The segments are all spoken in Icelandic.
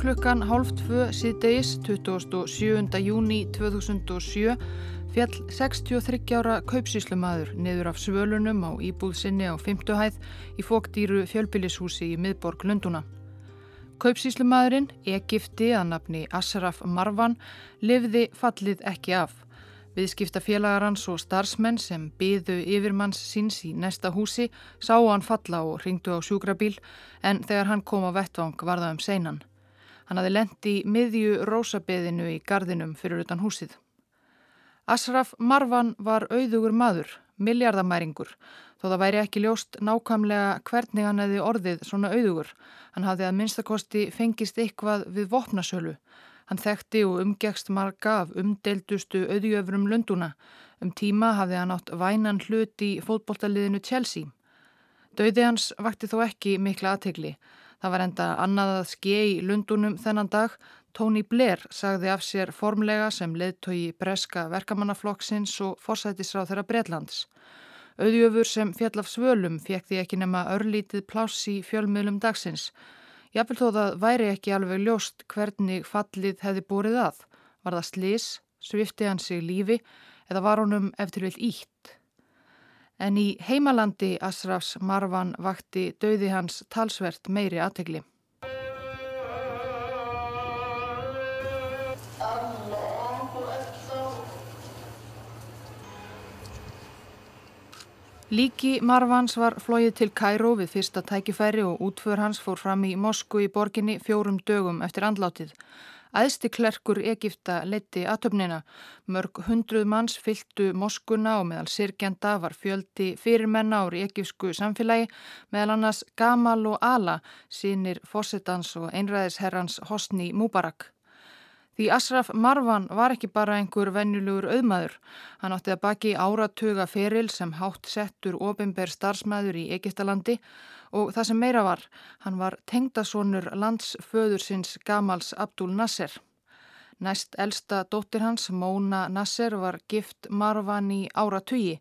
Klukkan hálf tvö síðdeis 27. júni 2007 fjall 63 ára kaupsíslumadur niður af svölunum á íbúðsinni á 50 hæð í fóktýru fjölbillishúsi í miðborg Lunduna. Kaupsíslumadurinn, Egipti að nafni Asraf Marwan, lifði fallið ekki af. Viðskiptafélagar hans og starfsmenn sem byðu yfirmanns síns í næsta húsi sá hann falla og ringdu á sjúkrabíl en þegar hann kom á vettvang var það um seinan. Hann hafi lendi miðju rósabeðinu í gardinum fyrir utan húsið. Asraf Marvan var auðugur maður, miljardamæringur, þó það væri ekki ljóst nákvæmlega hvernig hann hefði orðið svona auðugur. Hann hafði að minnstakosti fengist eitthvað við vopnasölu Hann þekkti og umgegst marga af umdeldustu auðjöfrum Lunduna. Um tíma hafði hann átt vænan hlut í fótbolltaliðinu Chelsea. Dauði hans vakti þó ekki mikla aðtegli. Það var enda annað að skei í Lundunum þennan dag. Tony Blair sagði af sér formlega sem leðtogi breska verkamannaflokksins og forsætisráð þeirra Breitlands. Auðjöfur sem fjall af svölum fekk því ekki nema örlítið pláss í fjölmiðlum dagsins. Jáfnvel þó það væri ekki alveg ljóst hvernig fallið hefði búrið að. Var það slis, svifti hann sig lífi eða var honum eftir vilt ítt? En í heimalandi Asrafs Marvan vakti döði hans talsvert meiri aðtegli. Líki Marvans var flóið til Kæró við fyrsta tækifæri og útför hans fór fram í Mosku í borginni fjórum dögum eftir andlátið. Æðsti klerkur Egipta leti aðtöfnina. Mörg hundruð manns fylgtu Moskuna og meðal sirkjanda var fjöldi fyrirmenna ári egipsku samfélagi meðal annars Gamal og Ala, sínir fósettans og einræðisherrans Hosni Mubarak. Því Asraf Marwan var ekki bara einhver venjulegur auðmaður. Hann átti að baki áratuga feril sem hátt settur ofinber starfsmæður í Egiptalandi og það sem meira var, hann var tengdasónur landsföðursins Gamals Abdul Nasser. Næst elsta dóttir hans, Móna Nasser, var gift Marwan í áratugi.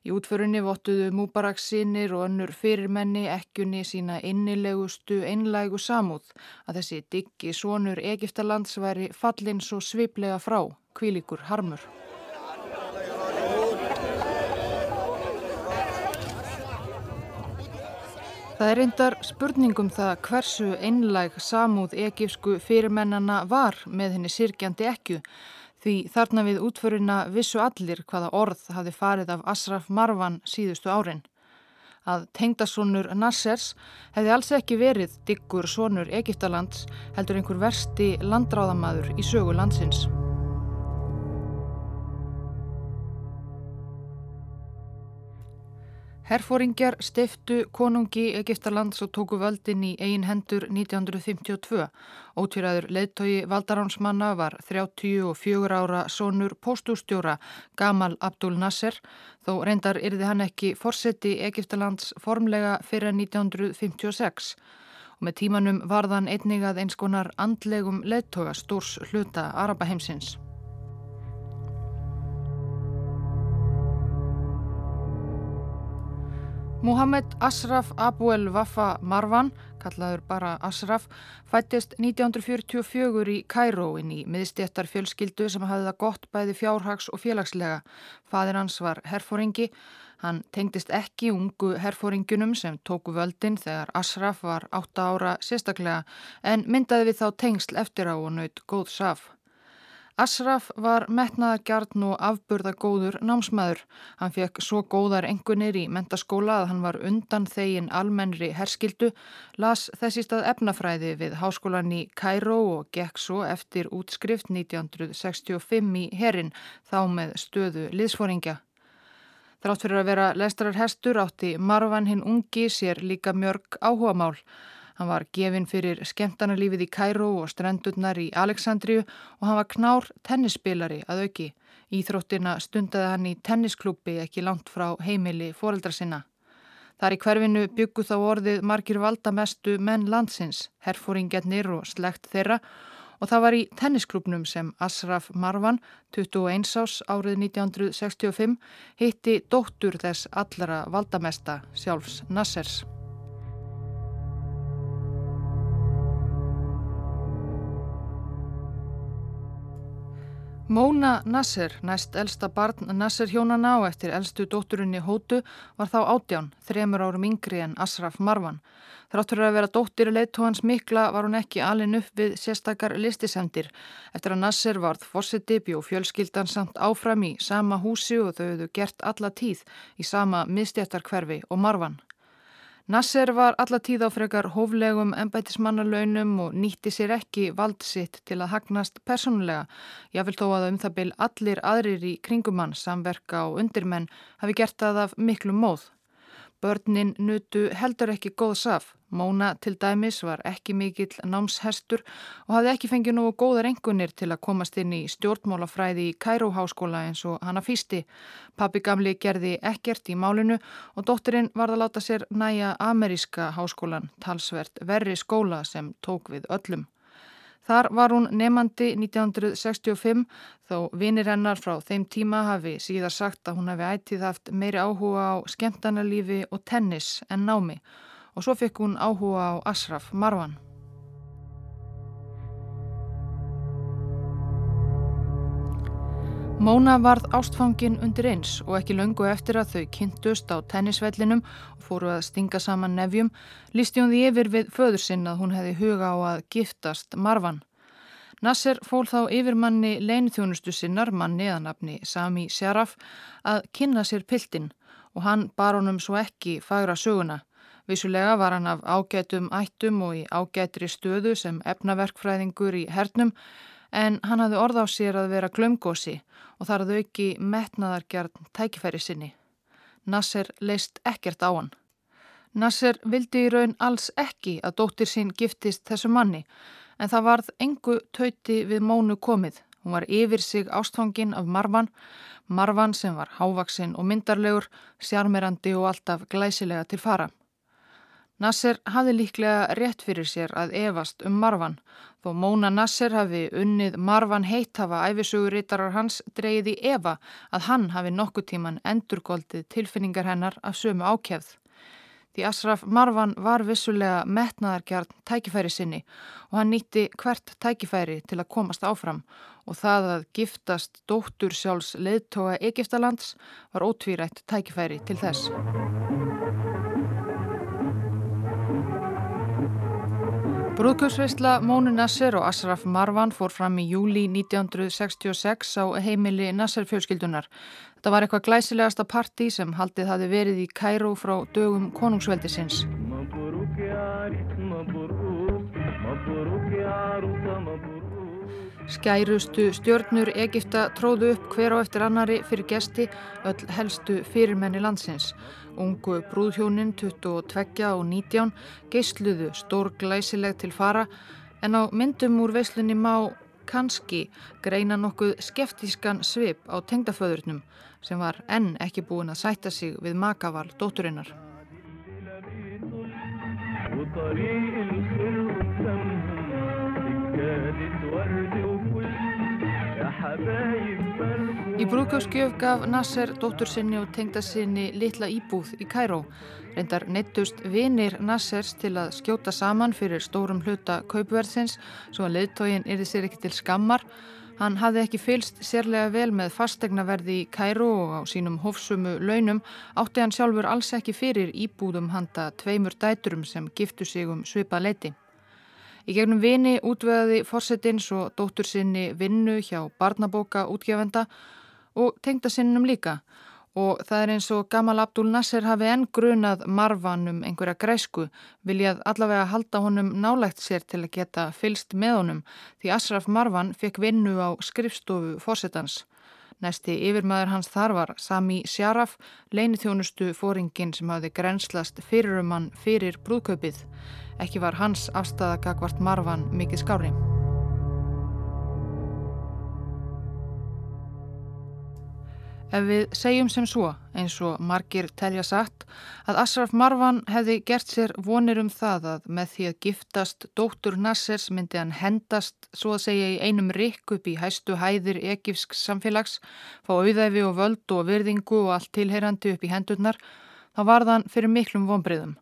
Í útförunni vottuðu Múbaraks sinir og önnur fyrirmenni ekkjunni sína innilegustu einlægu samúð að þessi diggi svonur Egiptalands væri fallin svo sviplega frá, kvílikur harmur. Það er reyndar spurningum það hversu einlæg samúð egipsku fyrirmennana var með henni sirkjandi ekkju Því þarna við útförina vissu allir hvaða orð hafi farið af Asraf Marwan síðustu árin. Að tengdasónur Nassers hefði alls ekki verið diggur sónur Egiptalands heldur einhver versti landráðamadur í sögu landsins. Herfóringjar stiftu konungi Egiptalands og tóku völdin í ein hendur 1952. Ótvíraður leittói Valdaránsmanna var 34 ára sonur postústjóra Gamal Abdul Nasser þó reyndar yrði hann ekki forseti Egiptalands formlega fyrir 1956 og með tímanum varðan einnig að eins konar andlegum leittóga stórs hluta Arabaheimsins. Muhammed Asraf Abu el Wafa Marwan, kallaður bara Asraf, fættist 1944 í Kæróin í miðstéttar fjölskyldu sem hafði það gott bæði fjárhags og félagslega. Fadir hans var herfóringi, hann tengdist ekki ungu herfóringunum sem tóku völdin þegar Asraf var 8 ára sérstaklega en myndaði við þá tengsl eftir á og naut góð saf. Asraf var metnaðagjarn og afburða góður námsmaður. Hann fekk svo góðar engunir í mentaskóla að hann var undan þegin almennri herskildu, las þessi stað efnafræði við háskólan í Kæró og gekk svo eftir útskrift 1965 í herin þá með stöðu liðsforingja. Þrátt fyrir að vera lestrarar hestur átti Marvan hinn ungi sér líka mjörg áhugamál. Hann var gefinn fyrir skemmtarnalífið í Kæró og strendurnar í Aleksandriju og hann var knár tennisspilari að auki. Íþróttina stundaði hann í tennisklúpi ekki langt frá heimili foreldra sinna. Þar í hverfinu byggu þá orðið margir valdamestu menn landsins, herfóringarnir og slegt þeirra og það var í tennisklubnum sem Asraf Marwan, 21 ás árið 1965, hitti dóttur þess allara valdamesta sjálfs Nassers. Móna Nasser, næst elsta barn Nasser hjónana og eftir elstu dótturinni Hótu var þá átján, þremur árum yngri en Asraf Marwan. Þráttur að vera dóttir leittóhans mikla var hún ekki alin upp við sérstakar listisendir. Eftir að Nasser varð fórsiti bjó fjölskyldan samt áfram í sama húsi og þau hefðu gert alla tíð í sama miðstjættarkverfi og Marwan. Nasser var allatíð á frekar hóflegum ennbætismannalaunum og nýtti sér ekki vald sitt til að hagnast personulega. Ég vil þó að um það byl allir aðrir í kringumann, samverka og undirmenn hafi gert það af miklu móð. Börnin nutu heldur ekki góð saf. Móna til dæmis var ekki mikill námshestur og hafði ekki fengið nú góðar engunir til að komast inn í stjórnmálafræði í Kæróháskóla eins og hana fýsti. Pappi gamli gerði ekkert í málinu og dóttirinn var að láta sér næja ameríska háskólan, talsvert verri skóla sem tók við öllum. Þar var hún nefandi 1965 þó vinir hennar frá þeim tíma hafi síðar sagt að hún hafi ætið haft meiri áhuga á skemmtanalífi og tennis en námi og svo fekk hún áhuga á Asraf Marwan. Móna varð ástfangin undir eins og ekki löngu eftir að þau kynntust á tennisvellinum og fóru að stinga saman nefjum, lísti hún því yfir við föður sinn að hún hefði huga á að giftast Marvan. Nasser fól þá yfir manni leinþjónustu sinnar, manni að nafni Sami Sjaraf, að kynna sér piltin og hann bar honum svo ekki fagra söguna. Vissulega var hann af ágætum ættum og í ágætri stöðu sem efnaverkfræðingur í hernum en hann hafði orð á sér að vera glömgósi og þar að auki metnaðargjarn tækifæri sinni. Nasser leist ekkert á hann. Nasser vildi í raun alls ekki að dóttir sín giftist þessu manni en það varð engu tauti við mónu komið. Hún var yfir sig ástfangin af Marvan, Marvan sem var hávaksinn og myndarlegur, sjarmerandi og alltaf glæsilega til fara. Nasser hafði líklega rétt fyrir sér að evast um Marvan Þó Móna Nasser hafi unnið Marvan heitt hafa æfisugurítarar hans dreyið í Eva að hann hafi nokkuð tíman endurgoldið tilfinningar hennar af sömu ákjæfð. Því Asraf Marvan var vissulega metnaðarkjarn tækifæri sinni og hann nýtti hvert tækifæri til að komast áfram og það að giftast dóttur sjálfs leðtoga Egiptalands var ótvírætt tækifæri til þess. Brúðkursveisla Mónu Nasser og Asraf Marwan fór fram í júli 1966 á heimili Nasser fjölskyldunar. Þetta var eitthvað glæsilegasta parti sem haldið hafi verið í Kæró frá dögum konungsveldisins. Skærustu stjórnur Egipta tróðu upp hver á eftir annari fyrir gesti öll helstu fyrirmenni landsins. Ungu brúðhjónin 22 og 19 geysluðu stór glæsileg til fara en á myndum úr veislunni má kannski greina nokkuð skeftískan svip á tengdaföðurnum sem var enn ekki búin að sætta sig við makaval dótturinnar. Í brúðgjóðskjöf gaf Nasser dóttur sinni og tengda sinni litla íbúð í Kæró. Reyndar neittust vinir Nassers til að skjóta saman fyrir stórum hluta kaupverðsins svo að leiðtógin erði sér ekki til skammar. Hann hafði ekki fylst sérlega vel með fastegnaverði í Kæró og á sínum hófsumu launum átti hann sjálfur alls ekki fyrir íbúðum handa tveimur dæturum sem giftu sig um svipað leiti. Í gegnum vini útveðaði fórsetins og dóttur sinni vinnu hjá barnabóka útgefenda og tengda sinnum líka og það er eins og Gamal Abdul Nasser hafi enn grunað marvan um einhverja græsku, viljað allavega halda honum nálægt sér til að geta fylst með honum því Asraf Marvan fekk vinnu á skrifstofu fórsetans. Næsti yfirmaður hans þar var Sami Sjaraf, leinithjónustu fóringin sem hafði grenslast fyrirumann fyrir brúðkaupið. Ekki var hans afstæða gagvart Marvan mikið skári. Ef við segjum sem svo, eins og margir telja satt, að Asraf Marwan hefði gert sér vonir um það að með því að giftast dóttur Nassers myndi hann hendast, svo að segja, í einum rikk upp í hæstu hæðir ekifsk samfélags, fá auðæfi og völd og virðingu og allt tilheyrandi upp í hendurnar, þá var þann fyrir miklum vonbreyðum.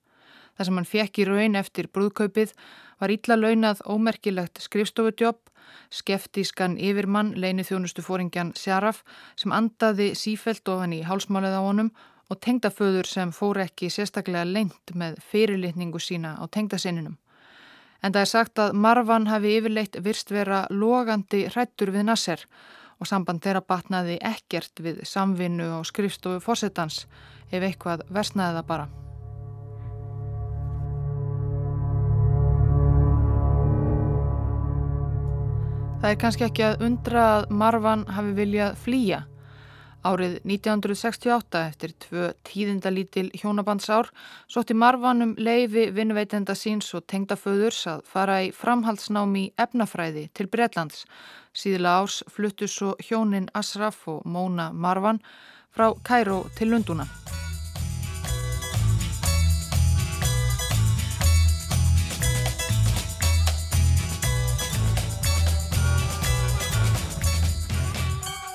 Það sem hann fekk í raun eftir brúðkaupið var ítla launað ómerkilegt skrifstofudjobb, skeftískan yfirmann leini þjónustu fóringjan Sjaraf sem andaði sífelt ofan í hálsmálið á honum og tengdaföður sem fór ekki sérstaklega lengt með fyrirlitningu sína á tengdasinninum. En það er sagt að Marvan hafi yfirleitt virst vera logandi hrættur við Nasser og samband þeirra batnaði ekkert við samvinnu og skrifstofu fórsetans ef eitthvað versnaði það bara. Það er kannski ekki að undra að Marvan hafi viljað flýja. Árið 1968 eftir tvö tíðindalítil hjónabandsár sótti Marvan um leifi vinnveitenda síns og tengdaföðurs að fara í framhaldsnámi efnafræði til Breitlands. Síðla árs fluttu svo hjónin Asraf og Móna Marvan frá Kæró til Lunduna.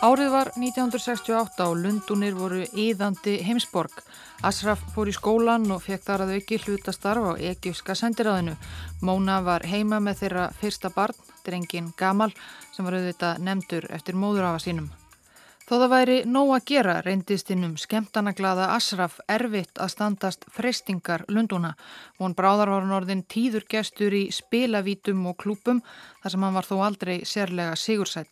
Árið var 1968 og Lundunir voru íðandi heimsborg. Asraf fór í skólan og fekk þar að auki hlutastarf á Egífska sendiráðinu. Móna var heima með þeirra fyrsta barn, drengin Gamal, sem var auðvitað nefndur eftir móðurafa sínum. Þó það væri nóg að gera reyndist innum skemtanaglada Asraf erfitt að standast freystingar Lunduna. Von Bráðar var hann orðin tíður gestur í spilavítum og klúpum þar sem hann var þó aldrei sérlega sigursæl.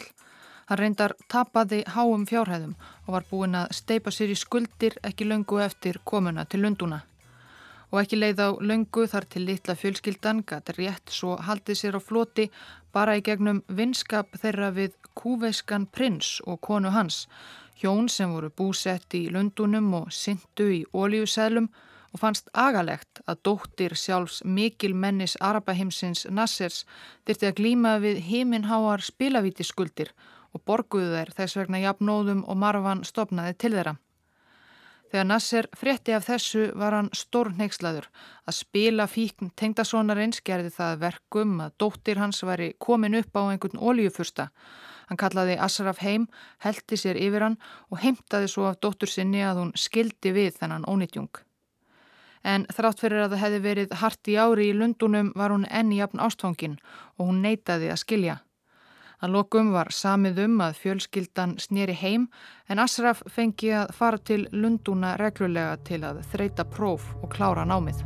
Hann reyndar tapaði háum fjárhæðum og var búinn að steipa sér í skuldir ekki löngu eftir komuna til Lunduna. Og ekki leið á löngu þar til litla fjölskyldan gæti rétt svo haldið sér á floti bara í gegnum vinskap þeirra við kúveiskan prins og konu hans, hjón sem voru búsett í Lundunum og syndu í ólíuseðlum og fannst agalegt að dóttir sjálfs mikil mennis Arabahimsins Nassers dyrti að glýma við heiminháar spilavítiskuldir og borguðu þeir þess vegna jafnóðum og Marvan stopnaði til þeirra. Þegar Nasser frétti af þessu var hann stór neykslaður að spila fíkn tengdasónarins gerði það verkum að dóttir hans væri komin upp á einhvern ólíufursta. Hann kallaði Asraf heim, heldi sér yfir hann og heimtaði svo af dóttur sinni að hún skildi við þennan ónýtjung. En þrátt fyrir að það hefði verið hart í ári í Lundunum var hún enni jafn ástfangin og hún neytaði að skilja. Að lokum var samið um að fjölskyldan snýri heim en Asraf fengi að fara til Lunduna reglulega til að þreita próf og klára námið.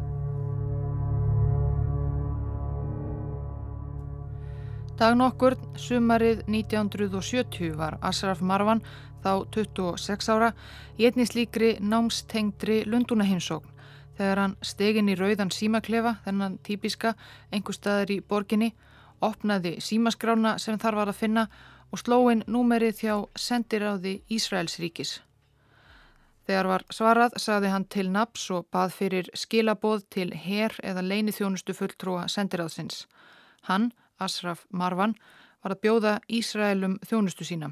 Dag nokkur, sumarið 1970 var Asraf Marvan, þá 26 ára, í einni slíkri námstengdri Lundunaheinsókn þegar hann stegin í rauðan símaklefa, þennan típiska, einhver staðar í borginni opnaði símaskrána sem þar var að finna og slóin númerið hjá sendiráði Ísraelsríkis. Þegar var svarað saði hann til naps og bað fyrir skilaboð til her eða leini þjónustu fulltrúa sendiráðsins. Hann, Asraf Marvan, var að bjóða Ísraelum þjónustu sína.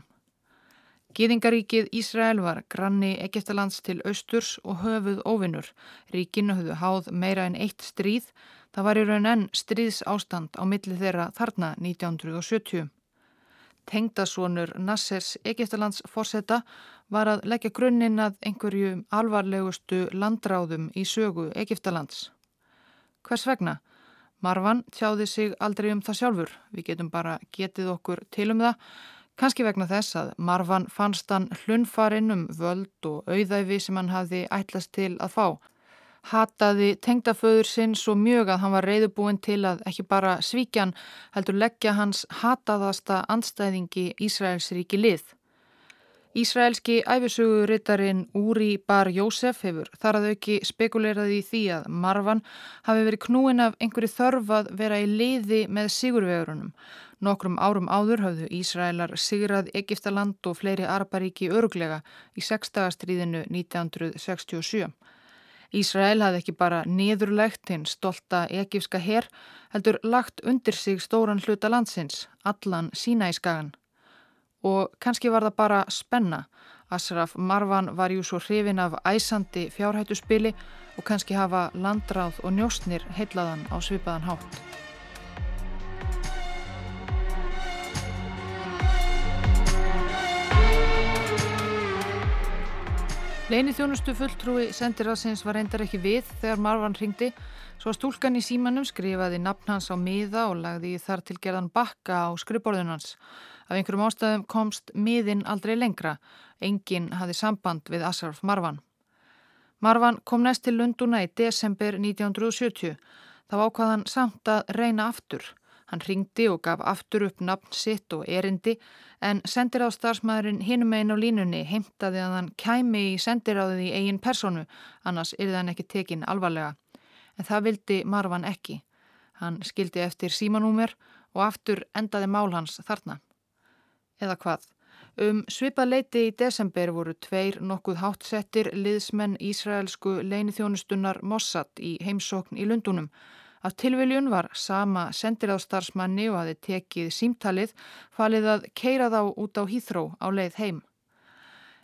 Gýðingaríkið Ísrael var granni Egeftalands til austurs og höfuð óvinnur. Ríkinu höfðu háð meira en eitt stríð Það var í raun enn stríðs ástand á milli þeirra þarna 1970. Tengdasónur Nassers Egiptalands fórseta var að leggja grunninn að einhverju alvarlegustu landráðum í sögu Egiptalands. Hvers vegna? Marvan tjáði sig aldrei um það sjálfur. Við getum bara getið okkur til um það. Kanski vegna þess að Marvan fannst hann hlunfarinn um völd og auðæfi sem hann hafði ætlast til að fá hataði tengdaföður sinn svo mjög að hann var reyðubúin til að ekki bara svíkjan heldur leggja hans hataðasta andstæðingi Ísraelsríki lið. Ísraelski æfisugurittarinn Úri Bar Jósef hefur þar að auki spekuleraði í því að Marvan hafi verið knúin af einhverju þörf að vera í liði með sigurvegurunum. Nokkrum árum áður hafðu Ísraelar sigrað Egiptaland og fleiri Araparíki öruglega í sextagastriðinu 1967. Ísrael hafði ekki bara niðurlegt hinn stolta ekifska herr, heldur lagt undir sig stóran hluta landsins, allan sína í skagan. Og kannski var það bara spenna. Asraf Marvan var jú svo hrifin af æsandi fjárhættuspili og kannski hafa landráð og njóstnir heitlaðan á svipaðan hátt. Leini þjónustu fulltrúi sendiráðsins var reyndar ekki við þegar Marvan ringdi svo stúlkan í símanum skrifaði nafn hans á miða og lagði þar til gerðan bakka á skrifborðun hans. Af einhverjum ástæðum komst miðin aldrei lengra. Engin hafði samband við Asraf Marvan. Marvan kom næst til Lunduna í desember 1970. Þá ákvaðan samt að reyna aftur. Hann ringdi og gaf aftur upp nafn sitt og erindi en sendiráðstarfsmæðurinn hinum einn á línunni heimtaði að hann kæmi í sendiráðið í eigin personu, annars er það ekki tekin alvarlega. En það vildi Marvan ekki. Hann skildi eftir símanúmer og aftur endaði mál hans þarna. Eða hvað? Um svipað leiti í desember voru tveir nokkuð hátsettir liðsmenn Ísraelsku leinithjónustunnar Mossad í heimsókn í Lundunum Af tilviljun var sama sendiráðstarfsmanni og hafi tekið símtalið falið að keira þá út á hýþró á leið heim.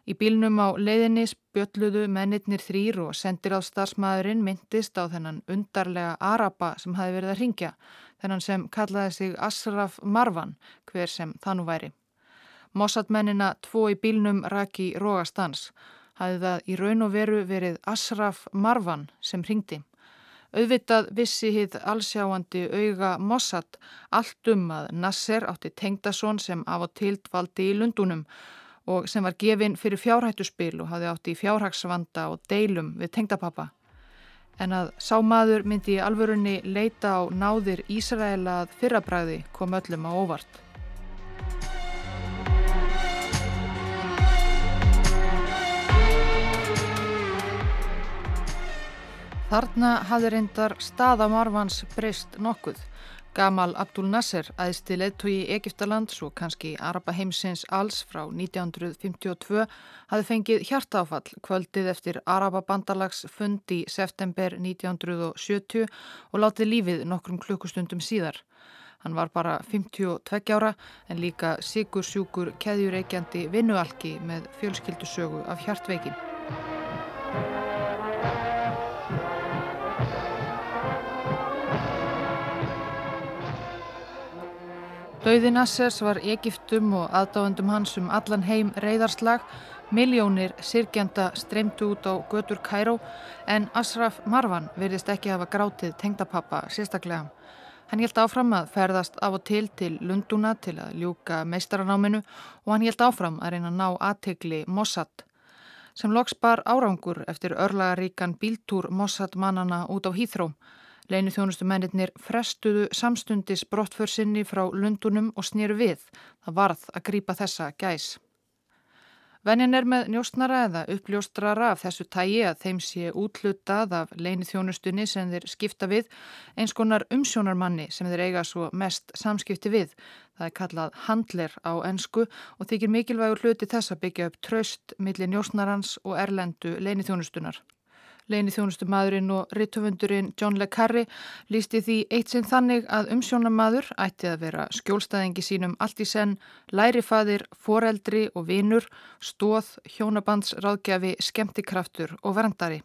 Í bílnum á leiðinni spjöldluðu mennitnir þrýr og sendiráðstarfsmaðurinn myndist á þennan undarlega araba sem hafi verið að ringja, þennan sem kallaði sig Asraf Marvan, hver sem þannu væri. Mossadmennina tvo í bílnum raki Rógastans, hafið það í raun og veru verið Asraf Marvan sem ringdi. Auðvitað vissi hitt allsjáandi auga Mossad allt um að Nasser átti tengdason sem af og til dvaldi í Lundunum og sem var gefinn fyrir fjárhættuspil og hafði átti fjárhagsvanda og deilum við tengdapappa. En að sámaður myndi í alvörunni leita á náðir Ísraela að fyrrabræði kom öllum á óvart. Þarna hafði reyndar staða Marvans breyst nokkuð. Gamal Abdul Nasser, æðsti leðtói í Egiptaland, svo kannski Araba heimsins alls frá 1952, hafði fengið hjartáfall kvöldið eftir Araba bandalags fund í september 1970 og látið lífið nokkrum klukkustundum síðar. Hann var bara 52 ára en líka sigur sjúkur keðjureikjandi vinnualki með fjölskyldusögu af hjartveikin. Dauði Nassers var Egiptum og aðdáðendum hans um allan heim reyðarslag, miljónir sirkjanda streymtu út á götur Kæró en Asraf Marwan verðist ekki hafa grátið tengdapappa sérstaklega. Hann held áfram að ferðast af og til til Lunduna til að ljúka meistaranáminu og hann held áfram að reyna að ná aðtegli Mossad. Sem loks bar árangur eftir örlagaríkan bíltúr Mossad mannana út á Hýþróm Leinu þjónustu mennir frestuðu samstundis brottförsinni frá lundunum og snýru við. Það varð að grýpa þessa gæs. Venjan er með njóstnara eða uppljóstrara af þessu tægi að þeim sé útlutað af leini þjónustunni sem þeir skipta við eins konar umsjónarmanni sem þeir eiga svo mest samskipti við. Það er kallað handler á ensku og þykir mikilvægur hluti þess að byggja upp tröst millir njóstnarans og erlendu leini þjónustunar. Leini þjónustumadurinn og rittöfundurinn John Le Carre lísti því eitt sinn þannig að umsjónamadur ætti að vera skjólstæðingi sínum allt í senn, lærifaðir, foreldri og vinur, stóð, hjónabandsráðgjafi, skemmtikraftur og verndari.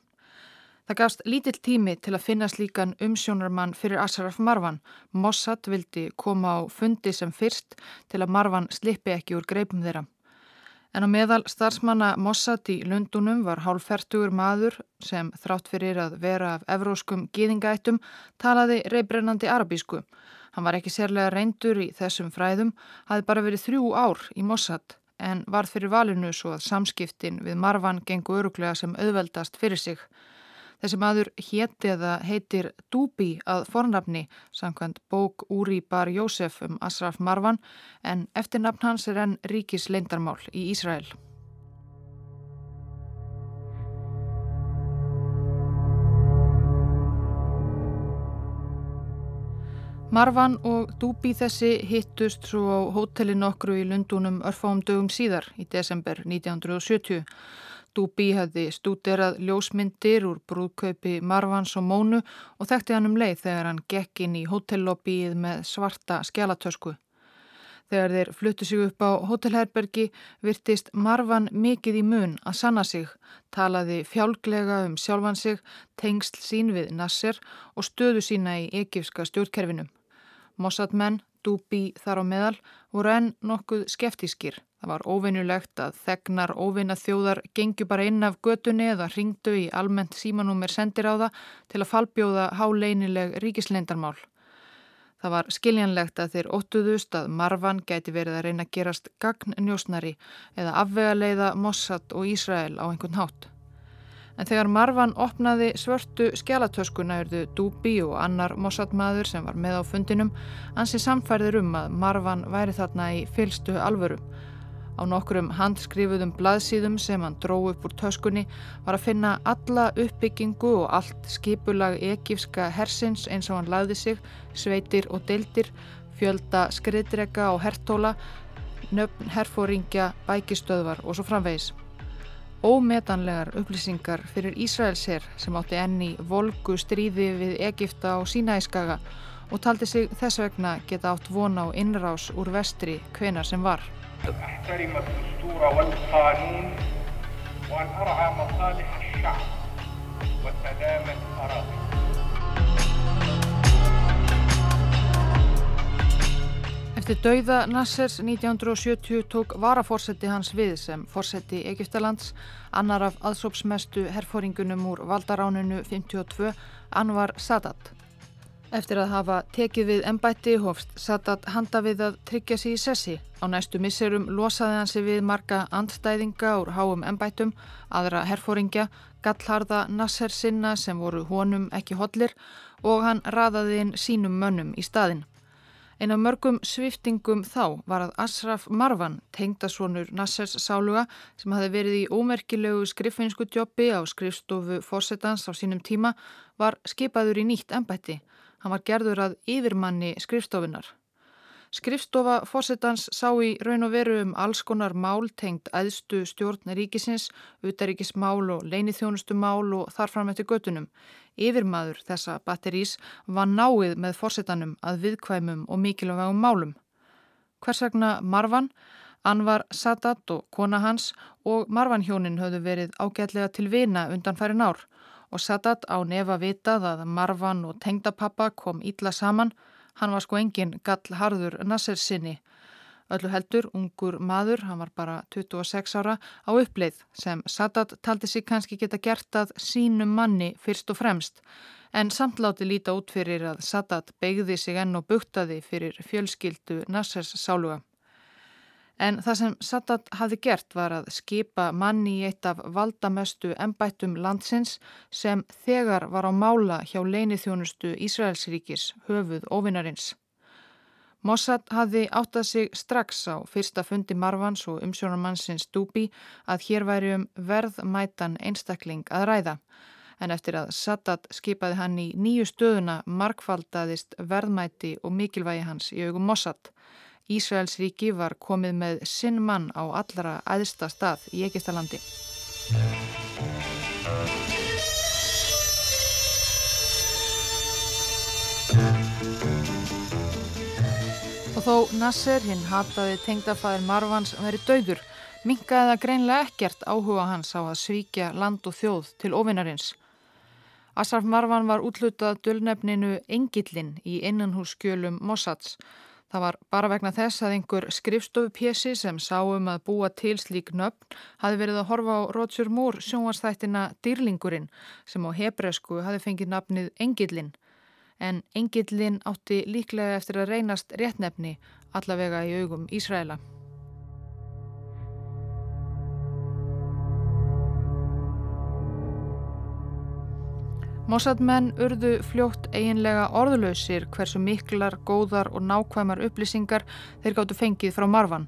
Það gafst lítill tími til að finna slíkan umsjónarmann fyrir Asraf Marwan. Mossad vildi koma á fundi sem fyrst til að Marwan slippi ekki úr greipum þeirra. En á meðal starfsmanna Mossad í Lundunum var hálffertugur maður sem þrátt fyrir að vera af evróskum gýðingættum talaði reybrennandi arabísku. Hann var ekki sérlega reyndur í þessum fræðum, hafði bara verið þrjú ár í Mossad en var fyrir valinu svo að samskiptin við Marvan gengur öruglega sem auðveldast fyrir sig. Þessi maður hétti eða heitir Dúbi að fornafni samkvæmt bók Úri Bar Jósef um Asraf Marwan en eftirnafn hans er enn ríkis leindarmál í Ísrael. Marwan og Dúbi þessi hittust svo á hótelin okkru í Lundunum örfáum dögum síðar í desember 1970. Dúbi hefði stúderað ljósmyndir úr brúðkaupi Marvans og Mónu og þekkti hann um leið þegar hann gekk inn í hótellobbyið með svarta skjálatösku. Þegar þeir fluttu sig upp á hótelherbergi virtist Marvan mikið í mun að sanna sig, talaði fjálglega um sjálfan sig, tengsl sín við Nasser og stöðu sína í ekifska stjórnkerfinum. Mossad menn, Dúbi þar á meðal, voru enn nokkuð skeftískir Það var óvinnulegt að þegnar óvinna þjóðar gengju bara inn af götunni eða ringdu í almennt símanúmer sendir á það til að falbjóða háleinileg ríkisleindarmál. Það var skiljanlegt að þeir óttuðust að Marvan gæti verið að reyna að gerast gagnnjósnari eða afvega leiða Mossad og Ísrael á einhvern hátt. En þegar Marvan opnaði svörtu skjálatöskuna erðu Dúbi og annar Mossad maður sem var með á fundinum ansi samfærður um að Marvan væri þarna í fylstu alvöru Á nokkrum handskrifuðum blaðsíðum sem hann dró upp úr töskunni var að finna alla uppbyggingu og allt skipulag ekifska hersins eins og hann lagði sig, sveitir og deildir, fjölda skriðdrega og hertóla, nöfn, herfóringja, bækistöðvar og svo framvegis. Ómetanlegar upplýsingar fyrir Ísraelsher sem átti enni volgu stríði við Egipta og Sínæskaga og taldi sig þess vegna geta átt vona á innrás úr vestri hvenar sem var. أن أحترم الدستور والقانون وأن أرعى مصالح الشعب وسلامة أراضي Eftir dauða Nassers 1970 tók varafórseti hans við sem fórseti Egiptalands, annar af aðsópsmestu herfóringunum úr valdaráninu 52, Anwar Sadat. Eftir að hafa tekið við ennbætti hófst Sadat handa við að tryggja sér í sessi. Á næstu misserum losaði hann sig við marga andstæðinga úr háum ennbættum, aðra herfóringja, gallharða Nasser sinna sem voru honum ekki hodlir og hann raðaði inn sínum mönnum í staðin. Einn af mörgum sviftingum þá var að Asraf Marwan, tengdasonur Nassers sáluga sem hafi verið í ómerkilegu skriffinsku djópi á skrifstofu fórsetans á sínum tíma, var skipaður í nýtt ennbætti. Hann var gerður að yfirmanni skrifstofunar. Skrifstofa fórsetans sá í raun og veru um alls konar mál tengd æðstu stjórn ríkisins, utaríkismál og leinithjónustumál og þarfram eftir göttunum. Yfirmaður þessa batterís var náið með fórsetanum að viðkvæmum og mikilvægum málum. Hvers vegna Marvan? Anvar Sadat og kona hans og Marvan hjónin höfðu verið ágætlega til vina undan færin ár og Sadat á nefa vitað að Marvan og tengdapappa kom ítla saman. Hann var sko engin gall harður Nasser sinni. Öllu heldur, ungur maður, hann var bara 26 ára, á uppleið sem Sadat taldi sig kannski geta gert að sínum manni fyrst og fremst. En samt láti líta út fyrir að Sadat begði sig enn og buktaði fyrir fjölskyldu Nassers sáluga. En það sem Sadat hafi gert var að skipa manni í eitt af valdamestu embættum landsins sem þegar var á mála hjá leinithjónustu Ísraelsríkis höfuð ofinarins. Mossad hafi áttað sig strax á fyrsta fundi Marvans og umsjónarmannsins Dúbi að hér væri um verðmætan einstakling að ræða. En eftir að Sadat skipaði hann í nýju stöðuna markfaldaðist verðmæti og mikilvægi hans í augum Mossad. Ísraels ríki var komið með sinn mann á allra æðsta stað í Egistalandi. Og þó Nasser, hinn hataði tengdafæðir Marvans, veri döður, minkaði það greinlega ekkert áhuga hans á að svíkja land og þjóð til ofinnarins. Asraf Marvan var útlutað dölnefninu Engillin í innanhússkjölum Mossads Það var bara vegna þess að einhver skrifstofupjessi sem sáum að búa til slík nöfn hafi verið að horfa á Roger Moore sjónvarsþættina Dýrlingurinn sem á hebreusku hafi fengið nafnið Engillin. En Engillin átti líklega eftir að reynast réttnefni allavega í augum Ísraela. Mossadmenn urðu fljótt eiginlega orðlausir hversu miklar, góðar og nákvæmar upplýsingar þeir gáttu fengið frá Marvan.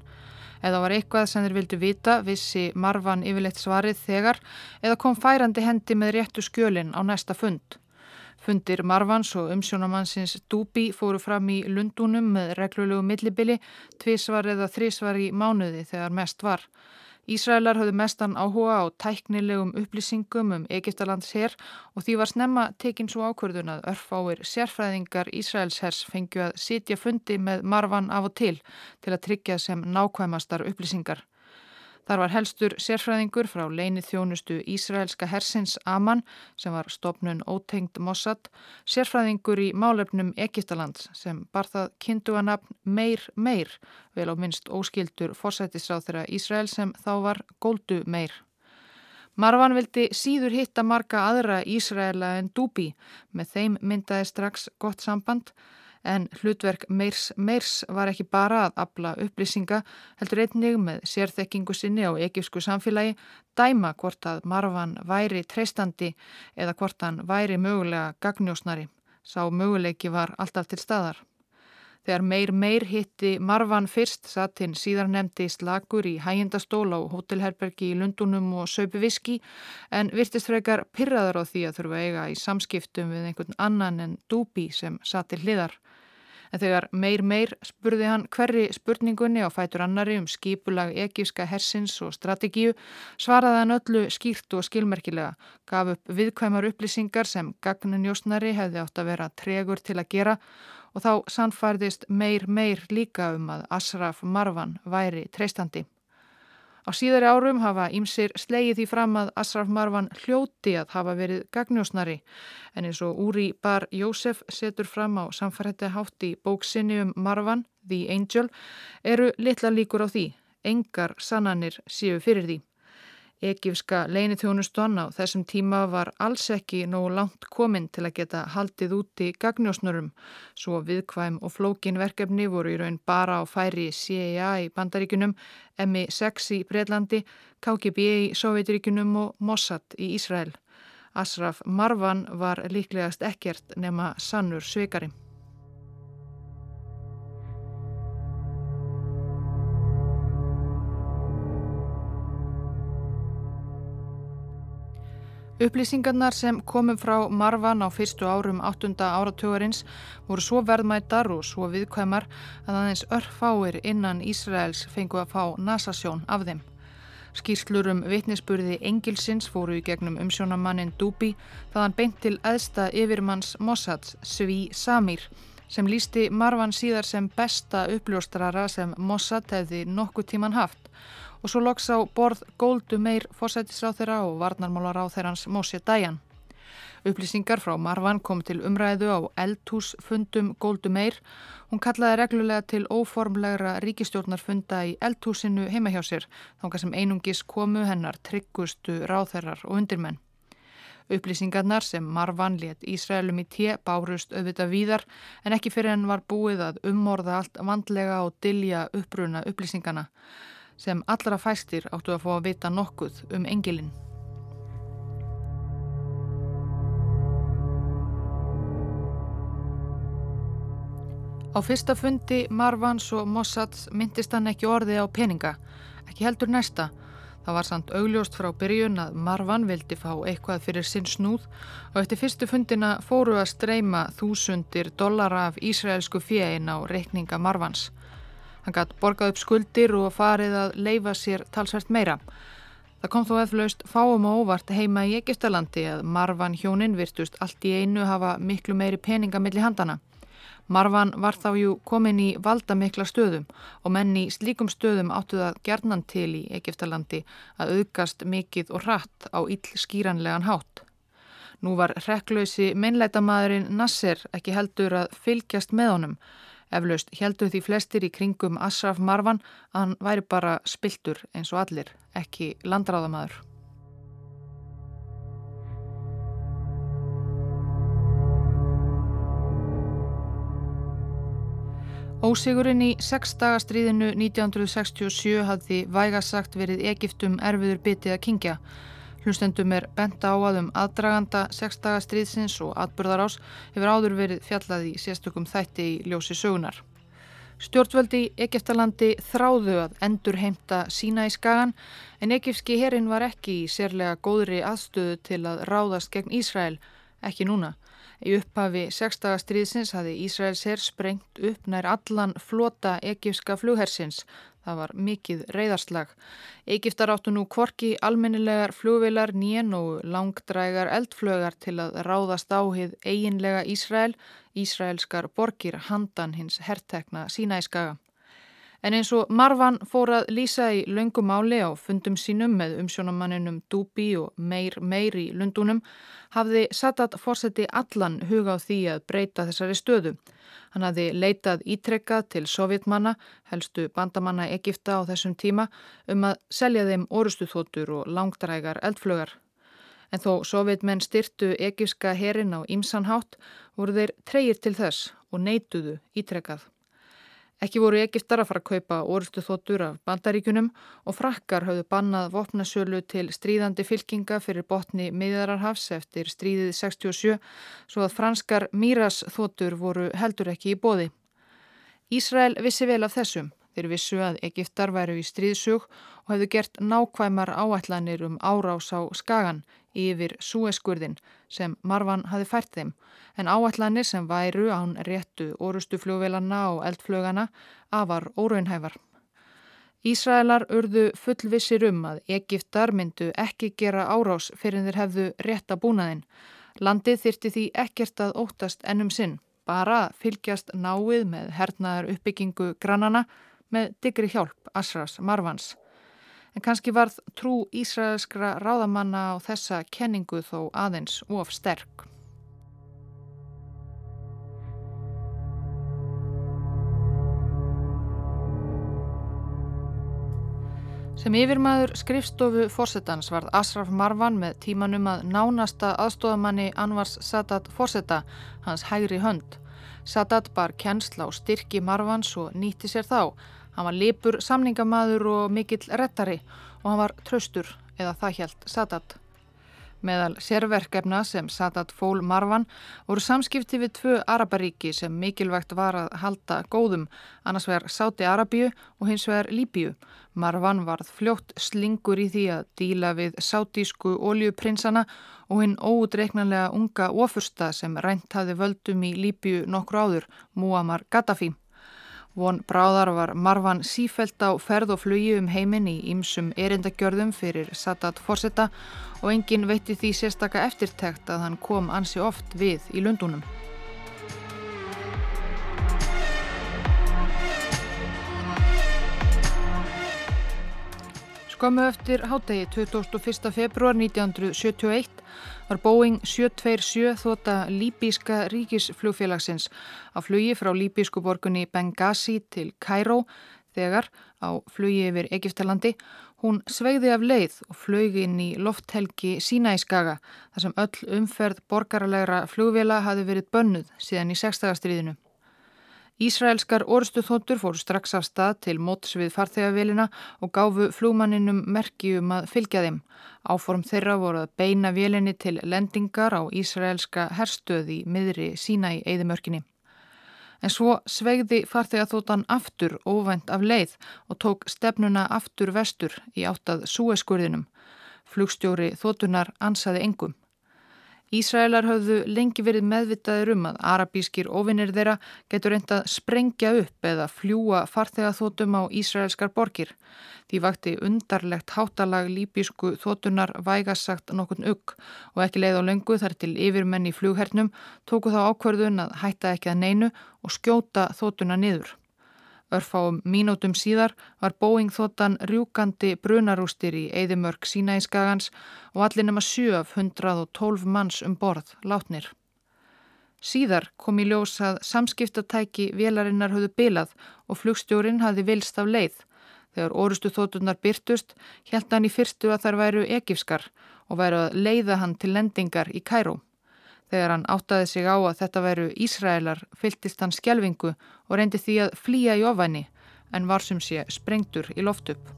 Eða var eitthvað sem þeir vildu vita, vissi Marvan yfirleitt svarið þegar, eða kom færandi hendi með réttu skjölin á næsta fund. Fundir Marvans og umsjónamannsins Dúbi fóru fram í Lundunum með reglulegu millibili, tvísvar eða þrísvar í mánuði þegar mest var. Ísraelar höfðu mestan áhuga á tæknilegum upplýsingum um Egiptalands herr og því var snemma tekinn svo ákvörðun að örfáir sérfræðingar Ísraels herrs fengju að sitja fundi með marvan af og til til að tryggja sem nákvæmastar upplýsingar. Þar var helstur sérfræðingur frá leini þjónustu Ísraelska hersins Aman sem var stopnun ótengt Mossad, sérfræðingur í málefnum Egiptalands sem bar það kynntu að nafn Meir Meir, vel á minnst óskildur fórsættisráð þeirra Ísrael sem þá var Goldu Meir. Marvan vildi síður hitta marga aðra Ísraela en Dubi, með þeim myndaði strax gott samband en hlutverk Meirs Meirs var ekki bara að abla upplýsinga heldur einnig með sérþekkingu sinni á ekifsku samfélagi dæma hvort að Marvan væri treystandi eða hvort hann væri mögulega gagnjósnari. Sá möguleiki var alltaf til staðar. Þegar meir meir hitti Marvan fyrst satt hinn síðar nefndi slagur í hægindastól á hótelherbergi í Lundunum og söpu viski en virtist frekar pyrraður á því að þurfa eiga í samskiptum við einhvern annan en Dúbi sem satt til hliðar. En þegar meir meir spurði hann hverri spurningunni á fætur annari um skipulag ekíska hersins og strategíu svaraði hann öllu skýrt og skilmerkilega, gaf upp viðkvæmar upplýsingar sem gagnunjósnari hefði átt að vera tregur til að gera og þá sannfærðist meir meir líka um að Asraf Marvan væri treystandi. Á síðari árum hafa ímsir slegið því fram að Asraf Marwan hljóti að hafa verið gagnjósnari en eins og Úri Bar Jósef setur fram á samfærhætti hátt í bóksinni um Marwan, The Angel, eru litla líkur á því. Engar sannanir séu fyrir því. Egífska leinithjónuston á þessum tíma var alls ekki nógu langt kominn til að geta haldið úti gagnjósnurum, svo viðkvæm og flókin verkefni voru í raun bara á færi CIA í Bandaríkunum, MI6 í Breitlandi, KGB í Sovjetiríkunum og Mossad í Ísrael. Asraf Marwan var líklegast ekkert nema sannur sveikari. Upplýsingarnar sem komum frá Marvan á fyrstu árum 8. áratugurins voru svo verðmættar og svo viðkvæmar að aðeins örfáir innan Ísraels fengu að fá nasasjón af þeim. Skýrslur um vitnisspurði Engilsins fóru í gegnum umsjónamannin Dubi þaðan beint til aðsta yfirmanns Mossads, Svi Samir, sem lísti Marvan síðar sem besta uppljóstrara sem Mossad hefði nokkuð tíman haft og svo loks á borð Goldu Meir fórsætisráþeira og varnarmálaráþeirans Mósi Dæjan. Upplýsingar frá Marvan kom til umræðu á eldhúsfundum Goldu Meir. Hún kallaði reglulega til óformlegra ríkistjórnarfunda í eldhúsinu heima hjá sér, þángar sem einungis komu hennar tryggustu ráþeirar og undirmenn. Upplýsingarnar sem Marvan let Ísraelum í té bárust auðvitað víðar en ekki fyrir henn var búið að ummorða allt vandlega og dilja uppruna upplýsingarna sem allra fæstir áttu að fá að vita nokkuð um engilinn. Á fyrsta fundi Marvans og Mossads myndist hann ekki orði á peninga, ekki heldur næsta. Það var samt augljóst frá byrjun að Marvan vildi fá eitthvað fyrir sinn snúð og eftir fyrstu fundina fóru að streyma þúsundir dollara af Ísraelsku fjein á reikninga Marvans. Hann gætt borgað upp skuldir og farið að leifa sér talsvært meira. Það kom þó eflaust fáum og óvart heima í Egistalandi að Marvan hjónin virtust allt í einu hafa miklu meiri peninga millir handana. Marvan var þá jú komin í valda mikla stöðum og menn í slíkum stöðum áttu það gerðnan til í Egistalandi að auðgast mikið og hratt á ill skýranlegan hátt. Nú var rekklausi meinleitamadurinn Nasser ekki heldur að fylgjast með honum Eflaust heldu því flestir í kringum Asraf Marvan að hann væri bara spiltur eins og allir, ekki landráðamadur. Ósigurinn í sexdagastriðinu 1967 hafði vægasagt verið Egiptum erfiður bitið að kingja. Hlustendum er benta á að um aðdraganda sexdaga stríðsins og atbyrðarás hefur áður verið fjallað í sérstökum þætti í ljósi sögunar. Stjórnvöldi Egeftalandi þráðu að endur heimta sína í skagan en egefski herin var ekki í sérlega góðri aðstöðu til að ráðast gegn Ísrael, ekki núna. Í upphafi sexdaga stríðsins hafi Ísraels herr sprengt upp nær allan flota egefska flughersins Það var mikið reyðarslag. Egiptar áttu nú kvorki almennilegar flugvilar nýjen og langdrægar eldflögar til að ráðast áhið eiginlega Ísrael, Ísraelskar borgir handan hins herrtekna sína í skaga. En eins og Marvan fór að lýsa í laungumáli á fundum sínum með umsjónamanninum Dubi og Meir Meir í Lundunum hafði Sadat fórseti allan huga á því að breyta þessari stöðu. Hann hafði leitað ítrekkað til sovjetmanna, helstu bandamanna Egipta á þessum tíma, um að selja þeim orustuþóttur og langdrægar eldflögar. En þó sovjetmenn styrtu egipska herin á Ímsanhátt voru þeir treyir til þess og neituðu ítrekkað. Ekki voru Egiptar að fara að kaupa orustu þóttur af bandaríkunum og frakkar hafðu bannað vopnasölu til stríðandi fylkinga fyrir botni miðararhafs eftir stríðið 67 svo að franskar Míras þóttur voru heldur ekki í bóði. Ísrael vissi vel af þessum. Þeir vissu að Egiptar væru í stríðsug og hefðu gert nákvæmar áætlanir um árás á skagan yfir Súeskurðin sem Marvan hafi fært þeim en áallanir sem væru án réttu orustu fljóvelanna og eldflögana afar óraunhæfar. Ísraelar urðu fullvissir um að Egiptar myndu ekki gera árás fyrir þeir hefðu rétta búnaðinn. Landið þyrti því ekkert að óttast ennum sinn, bara fylgjast náið með hernaðar uppbyggingu grannana með digri hjálp Asras Marvans. En kannski varð trú Ísraelskra ráðamanna á þessa kenningu þó aðeins of sterk. Sem yfirmaður skrifstofu fórsetans varð Asraf Marvan með tímanum að nánasta aðstofamanni Anvars Sadat fórseta, hans hægri hönd. Sadat bar kennsla og styrki Marvans og nýtti sér þá. Hann var lipur samningamaður og mikill rettari og hann var tröstur eða það hjælt Sadat. Meðal sérverkefna sem Sadat fól Marvan voru samskipti við tvö Araparíki sem mikilvægt var að halda góðum, annars vegar Sáti Arabíu og hins vegar Líbíu. Marvan varð fljótt slingur í því að díla við sátísku oljuprinsana og hinn óutreiknanlega unga ofursta sem rænt hafi völdum í Líbíu nokkru áður, Muammar Gaddafi. Von Bráðar var Marvan sífelt á ferð og flugi um heiminn í ymsum erindagjörðum fyrir Sadat Forsetta og engin veitti því sérstaka eftirtekt að hann kom ansi oft við í Lundunum. Skömmu eftir hátegi 21. februar 1971 var Boeing 727 þóta líbíska ríkisflugfélagsins á flugi frá líbísku borgunni Benghazi til Cairo þegar á flugi yfir Egiptalandi hún sveiði af leið og flög inn í lofthelgi sína í skaga þar sem öll umferð borgarlegra flugvela hafi verið bönnuð síðan í sextagastriðinu. Ísraelskar orðstuþóttur fóru strax af stað til móts við farþegavelina og gáfu flúmanninum merkjum að fylgja þeim. Áform þeirra voru að beina velinni til lendingar á Ísraelska herstöði miðri sína í eðimörkinni. En svo svegði farþegaþóttan aftur óvænt af leið og tók stefnuna aftur vestur í áttað súeskurðinum. Flugstjóri þóttunar ansaði engum. Ísraelar höfðu lengi verið meðvitaður um að arabískir ofinnir þeirra getur reyndað sprengja upp eða fljúa farþegaþótum á Ísraelskar borgir. Því vakti undarlegt hátalag líbísku þótunar vægasagt nokkun ugg og ekki leið á löngu þar til yfirmenn í flughernum tóku þá ákverðun að hætta ekki að neinu og skjóta þótuna niður. Örfáum mínútum síðar var Boeing þóttan rjúkandi brunarústir í Eidimörk Sínæskagans og allir nema 7 af 112 manns um borð látnir. Síðar kom í ljós að samskiptatæki velarinnar höfðu bilað og flugstjórin hafði vilst af leið. Þegar orustu þóttunar byrtust, held hann í fyrstu að þær væru ekifskar og væru að leiða hann til lendingar í Kæró. Þegar hann áttaði sig á að þetta veru Ísraelar fyltist hann skjelvingu og reyndi því að flýja í ofæni en var sem sé sprengtur í loftupp.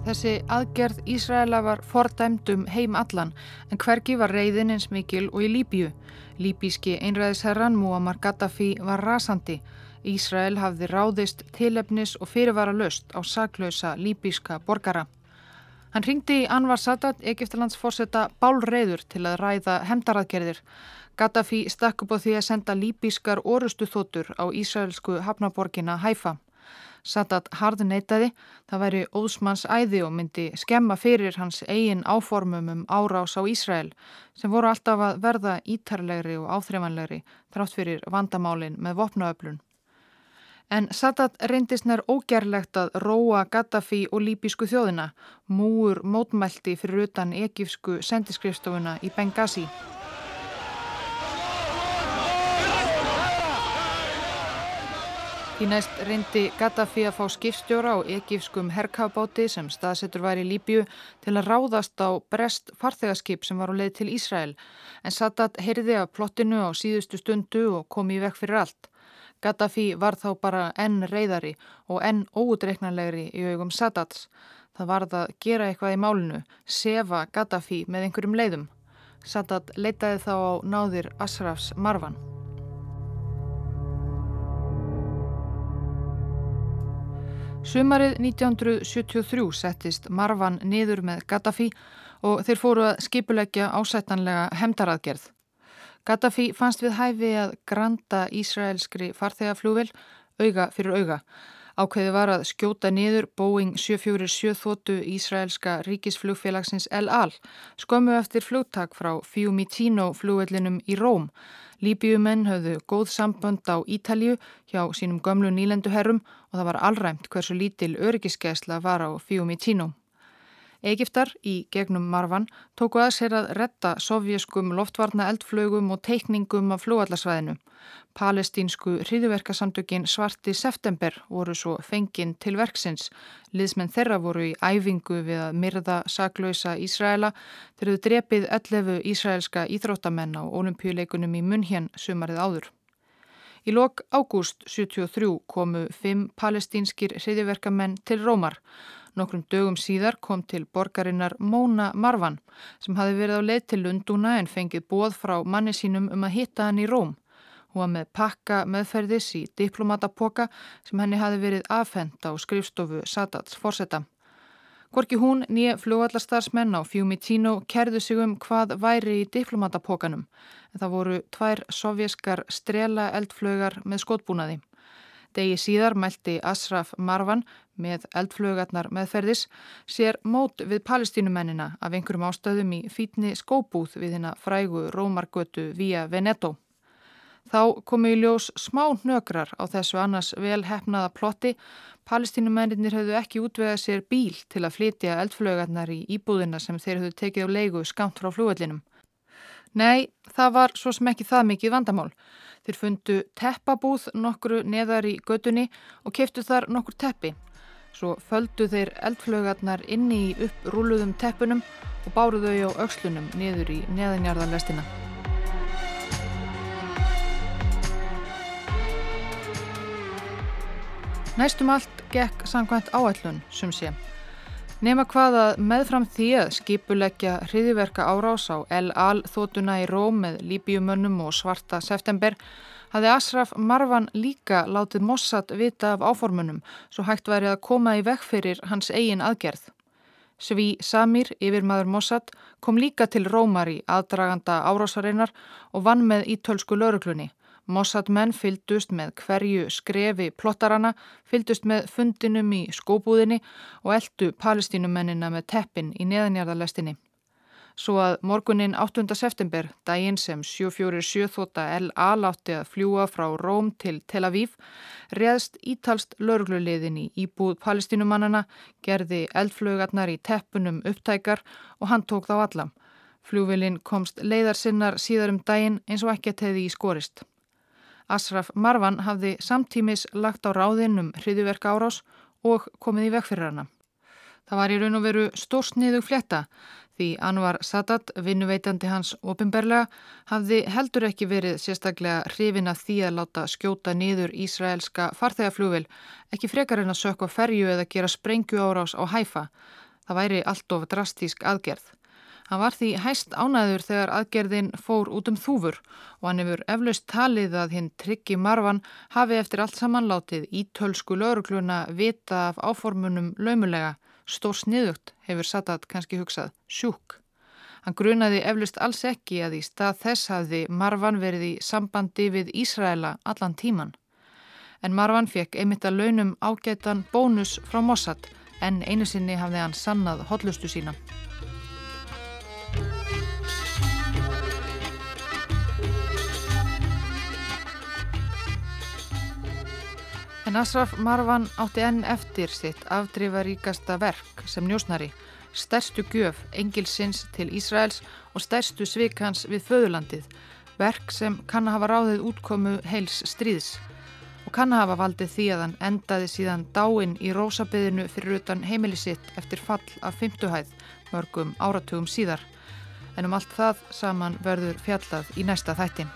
Þessi aðgerð Ísraela var fordæmdum heim allan en hvergi var reyðin eins mikil og í Líbíu. Líbíski einræðisherran Muammar Gaddafi var rasandi Ísrael hafði ráðist tilefnis og fyrirvara löst á saklausa líbíska borgara. Hann ringdi í Anvar Sadat, Egiptalands fórseta, bálreiður til að ræða hemdaraðgerðir. Gaddafi stakk upp á því að senda líbískar orustu þóttur á Ísraelsku hafnaborgina Haifa. Sadat hard neytaði, það væri óðsmanns æði og myndi skemma fyrir hans eigin áformum um árás á Ísrael sem voru alltaf að verða ítarlegri og áþreifanlegri þrátt fyrir vandamálin með vopnaöflun. En Sadat reyndist nær ógerlegt að róa Gaddafi og líbísku þjóðina, múur mótmælti fyrir utan ekifsku sendiskrifstofuna í Benghazi. Í næst reyndi Gaddafi að fá skipstjóra á ekifskum herkafbáti sem staðsettur var í Líbíu til að ráðast á brest farþegarskip sem var á leið til Ísrael en Sadat heyrði af plottinu á síðustu stundu og kom í vekk fyrir allt. Gaddafi var þá bara enn reyðari og enn óutreiknanlegri í augum Sadats. Það varð að gera eitthvað í málinu, sefa Gaddafi með einhverjum leiðum. Sadat leitaði þá á náðir Asrafs Marvan. Sumarið 1973 settist Marvan niður með Gaddafi og þeir fóru að skipulegja ásættanlega hemdaraðgerð. Gaddafi fannst við hæfi að granta Ísraelskri farþegaflúvel auga fyrir auga. Ákveði var að skjóta niður Boeing 747 þóttu Ísraelska ríkisflugfélagsins El Al skömmu eftir flugtak frá Fiumicino flugvellinum í Róm. Líbíumenn höfðu góð sambönd á Ítalju hjá sínum gömlu nýlenduherrum og það var allræmt hversu lítil öryggiskeisla var á Fiumicino. Egiptar í gegnum Marvan tóku að sér að retta sovjeskum loftvarna eldflögum og teikningum af flúallarsvæðinu. Palestínsku hriðuverkasamtökin Svarti September voru svo fenginn til verksins. Liðsmenn þeirra voru í æfingu við að myrða saklausa Ísraela þegar þau drepið 11 ísraelska íþróttamenn á olimpíuleikunum í Munhjön sumarið áður. Í lok ágúst 73 komu fimm palestínskir hriðiverkamenn til Rómar Nokkrum dögum síðar kom til borgarinnar Móna Marvan sem hafi verið á leið til Lundúna en fengið bóð frá manni sínum um að hitta hann í Róm. Hún var með pakka meðferðis í diplomatapoka sem henni hafi verið afhend á skrifstofu Sadats fórseta. Gorki hún nýja fljóallastarsmenn á Fiumicino kerðu sig um hvað væri í diplomatapokanum en það voru tvær sovjaskar strela eldflögar með skotbúnaði. Degi síðar mælti Asraf Marvan með eldflögarnar meðferðis sér mót við palestínumennina af einhverjum ástöðum í fítni skóbúð við hérna frægu Rómargötu via Veneto. Þá komu í ljós smá nökrar á þessu annars vel hefnaða plotti. Palestínumennir höfðu ekki útvegað sér bíl til að flytja eldflögarnar í íbúðina sem þeir höfðu tekið á leigu skamt frá flúvellinum. Nei, það var svo sem ekki það mikið vandamál. Þeir fundu teppabúð nokkru neðar í gödunni og keftu þar nokkur teppi. Svo földu þeir eldflögarnar inni í upprúluðum teppunum og báruðu þau á aukslunum niður í neðanjarðarlestina. Næstum allt gekk sangvænt áætlun, sem sé. Nefna hvað að meðfram því að skipuleggja hriðiverka árás á El Al þótuna í Róm með Líbíumönnum og svarta september hafði Asraf Marvan líka látið Mossad vita af áformunum svo hægt væri að koma í vekk fyrir hans eigin aðgerð. Sví Samir, yfir maður Mossad, kom líka til Rómar í aðdraganda árásarinnar og vann með ítölsku lauruglunni. Mossad menn fyldust með hverju skrefi plottarana, fyldust með fundinum í skóbúðinni og eldu palestínumennina með teppin í neðanjarðarlestinni. Svo að morgunin 8. september, daginn sem 747 þóta L.A. látti að fljúa frá Róm til Tel Aviv, reðst ítalst laurugluleiðin í íbúð palestínumannana, gerði eldflögarnar í teppunum upptækar og hann tók þá allam. Fljúvilin komst leiðarsinnar síðar um daginn eins og ekki að teði í skorist. Asraf Marvan hafði samtímis lagt á ráðinn um hriðiverka árás og komið í vekk fyrir hana. Það var í raun og veru stórsniðu fletta því Anwar Sadat, vinnuveitandi hans ofinberlega, hafði heldur ekki verið sérstaklega hrifin að því að láta skjóta niður Ísraelska farþegaflúvil, ekki frekar en að sökka ferju eða gera sprengju árás á hæfa. Það væri allt of drastísk aðgerð. Hann var því hæst ánæður þegar aðgerðin fór út um þúfur og hann hefur eflaust talið að hinn tryggi marfan hafi eftir allt samanlátið ítölsku laurugluna vita af áformunum laumulega, stór sniðugt hefur Sadat kannski hugsað, sjúk. Hann grunaði eflaust alls ekki að í stað þess hafði marfan verið í sambandi við Ísraela allan tíman. En Marwan fekk einmitt að launum ágætan bónus frá Mossad en einu sinni hafði hann sannað hotlustu sína. En Asraf Marwan átti enn eftir sitt afdrifaríkasta verk sem njósnari, stærstu gjöf engilsins til Ísraels og stærstu svikans við föðurlandið, verk sem kann að hafa ráðið útkomu heils stríðs og kann að hafa valdið því að hann endaði síðan dáinn í rósabiðinu fyrir utan heimilisitt eftir fall af fymtuhæð mörgum áratugum síðar. En um allt það saman verður fjallað í næsta þættin.